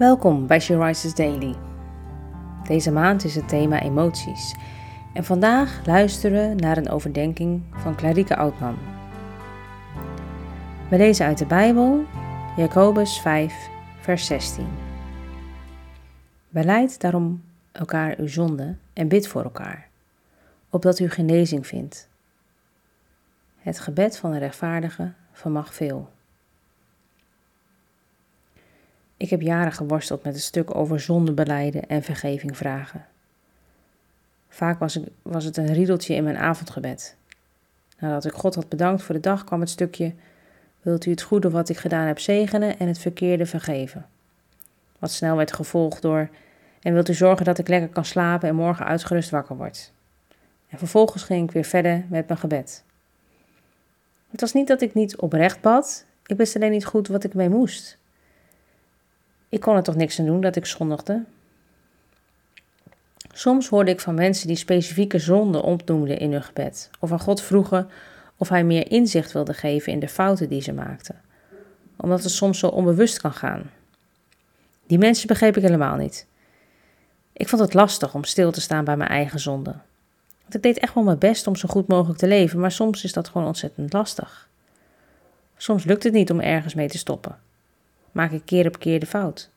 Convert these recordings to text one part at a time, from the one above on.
Welkom bij She Daily. Deze maand is het thema emoties. En vandaag luisteren we naar een overdenking van Clarike Oudman. We lezen uit de Bijbel, Jacobus 5, vers 16. Beleid daarom elkaar uw zonde en bid voor elkaar, opdat u genezing vindt. Het gebed van een rechtvaardige vermag veel. Ik heb jaren geworsteld met het stuk over zonde beleiden en vergeving vragen. Vaak was, ik, was het een riedeltje in mijn avondgebed. Nadat ik God had bedankt voor de dag, kwam het stukje: Wilt u het goede wat ik gedaan heb zegenen en het verkeerde vergeven? Wat snel werd gevolgd door: En wilt u zorgen dat ik lekker kan slapen en morgen uitgerust wakker word? En vervolgens ging ik weer verder met mijn gebed. Het was niet dat ik niet oprecht bad, ik wist alleen niet goed wat ik mee moest. Ik kon er toch niks aan doen dat ik zondigde. Soms hoorde ik van mensen die specifieke zonden opnoemden in hun gebed, of aan God vroegen of hij meer inzicht wilde geven in de fouten die ze maakten, omdat het soms zo onbewust kan gaan. Die mensen begreep ik helemaal niet. Ik vond het lastig om stil te staan bij mijn eigen zonde. Want ik deed echt wel mijn best om zo goed mogelijk te leven, maar soms is dat gewoon ontzettend lastig. Soms lukt het niet om ergens mee te stoppen maak ik keer op keer de fout.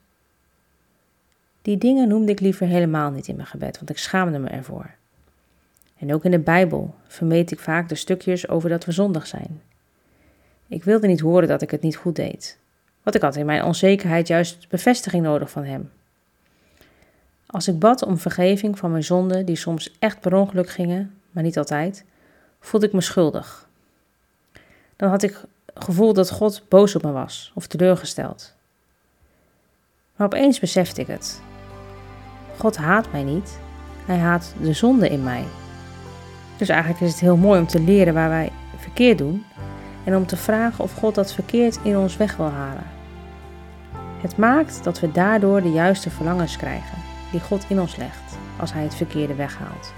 Die dingen noemde ik liever helemaal niet in mijn gebed, want ik schaamde me ervoor. En ook in de Bijbel vermeed ik vaak de stukjes over dat we zondig zijn. Ik wilde niet horen dat ik het niet goed deed, want ik had in mijn onzekerheid juist bevestiging nodig van Hem. Als ik bad om vergeving van mijn zonden, die soms echt per ongeluk gingen, maar niet altijd, voelde ik me schuldig. Dan had ik gevoel dat God boos op me was of teleurgesteld. Maar opeens besefte ik het. God haat mij niet, hij haat de zonde in mij. Dus eigenlijk is het heel mooi om te leren waar wij verkeerd doen en om te vragen of God dat verkeerd in ons weg wil halen. Het maakt dat we daardoor de juiste verlangens krijgen die God in ons legt als Hij het verkeerde weghaalt.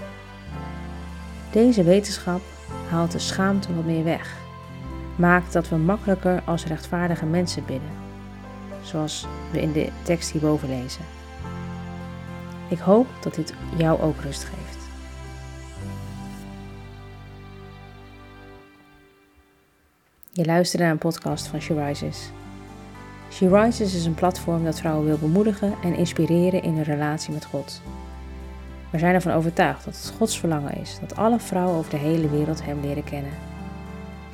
Deze wetenschap haalt de schaamte wat meer weg maakt dat we makkelijker als rechtvaardige mensen bidden, zoals we in de tekst hierboven lezen. Ik hoop dat dit jou ook rust geeft. Je luistert naar een podcast van She Rises. She Rises is een platform dat vrouwen wil bemoedigen en inspireren in hun relatie met God. We zijn ervan overtuigd dat het Gods verlangen is dat alle vrouwen over de hele wereld Hem leren kennen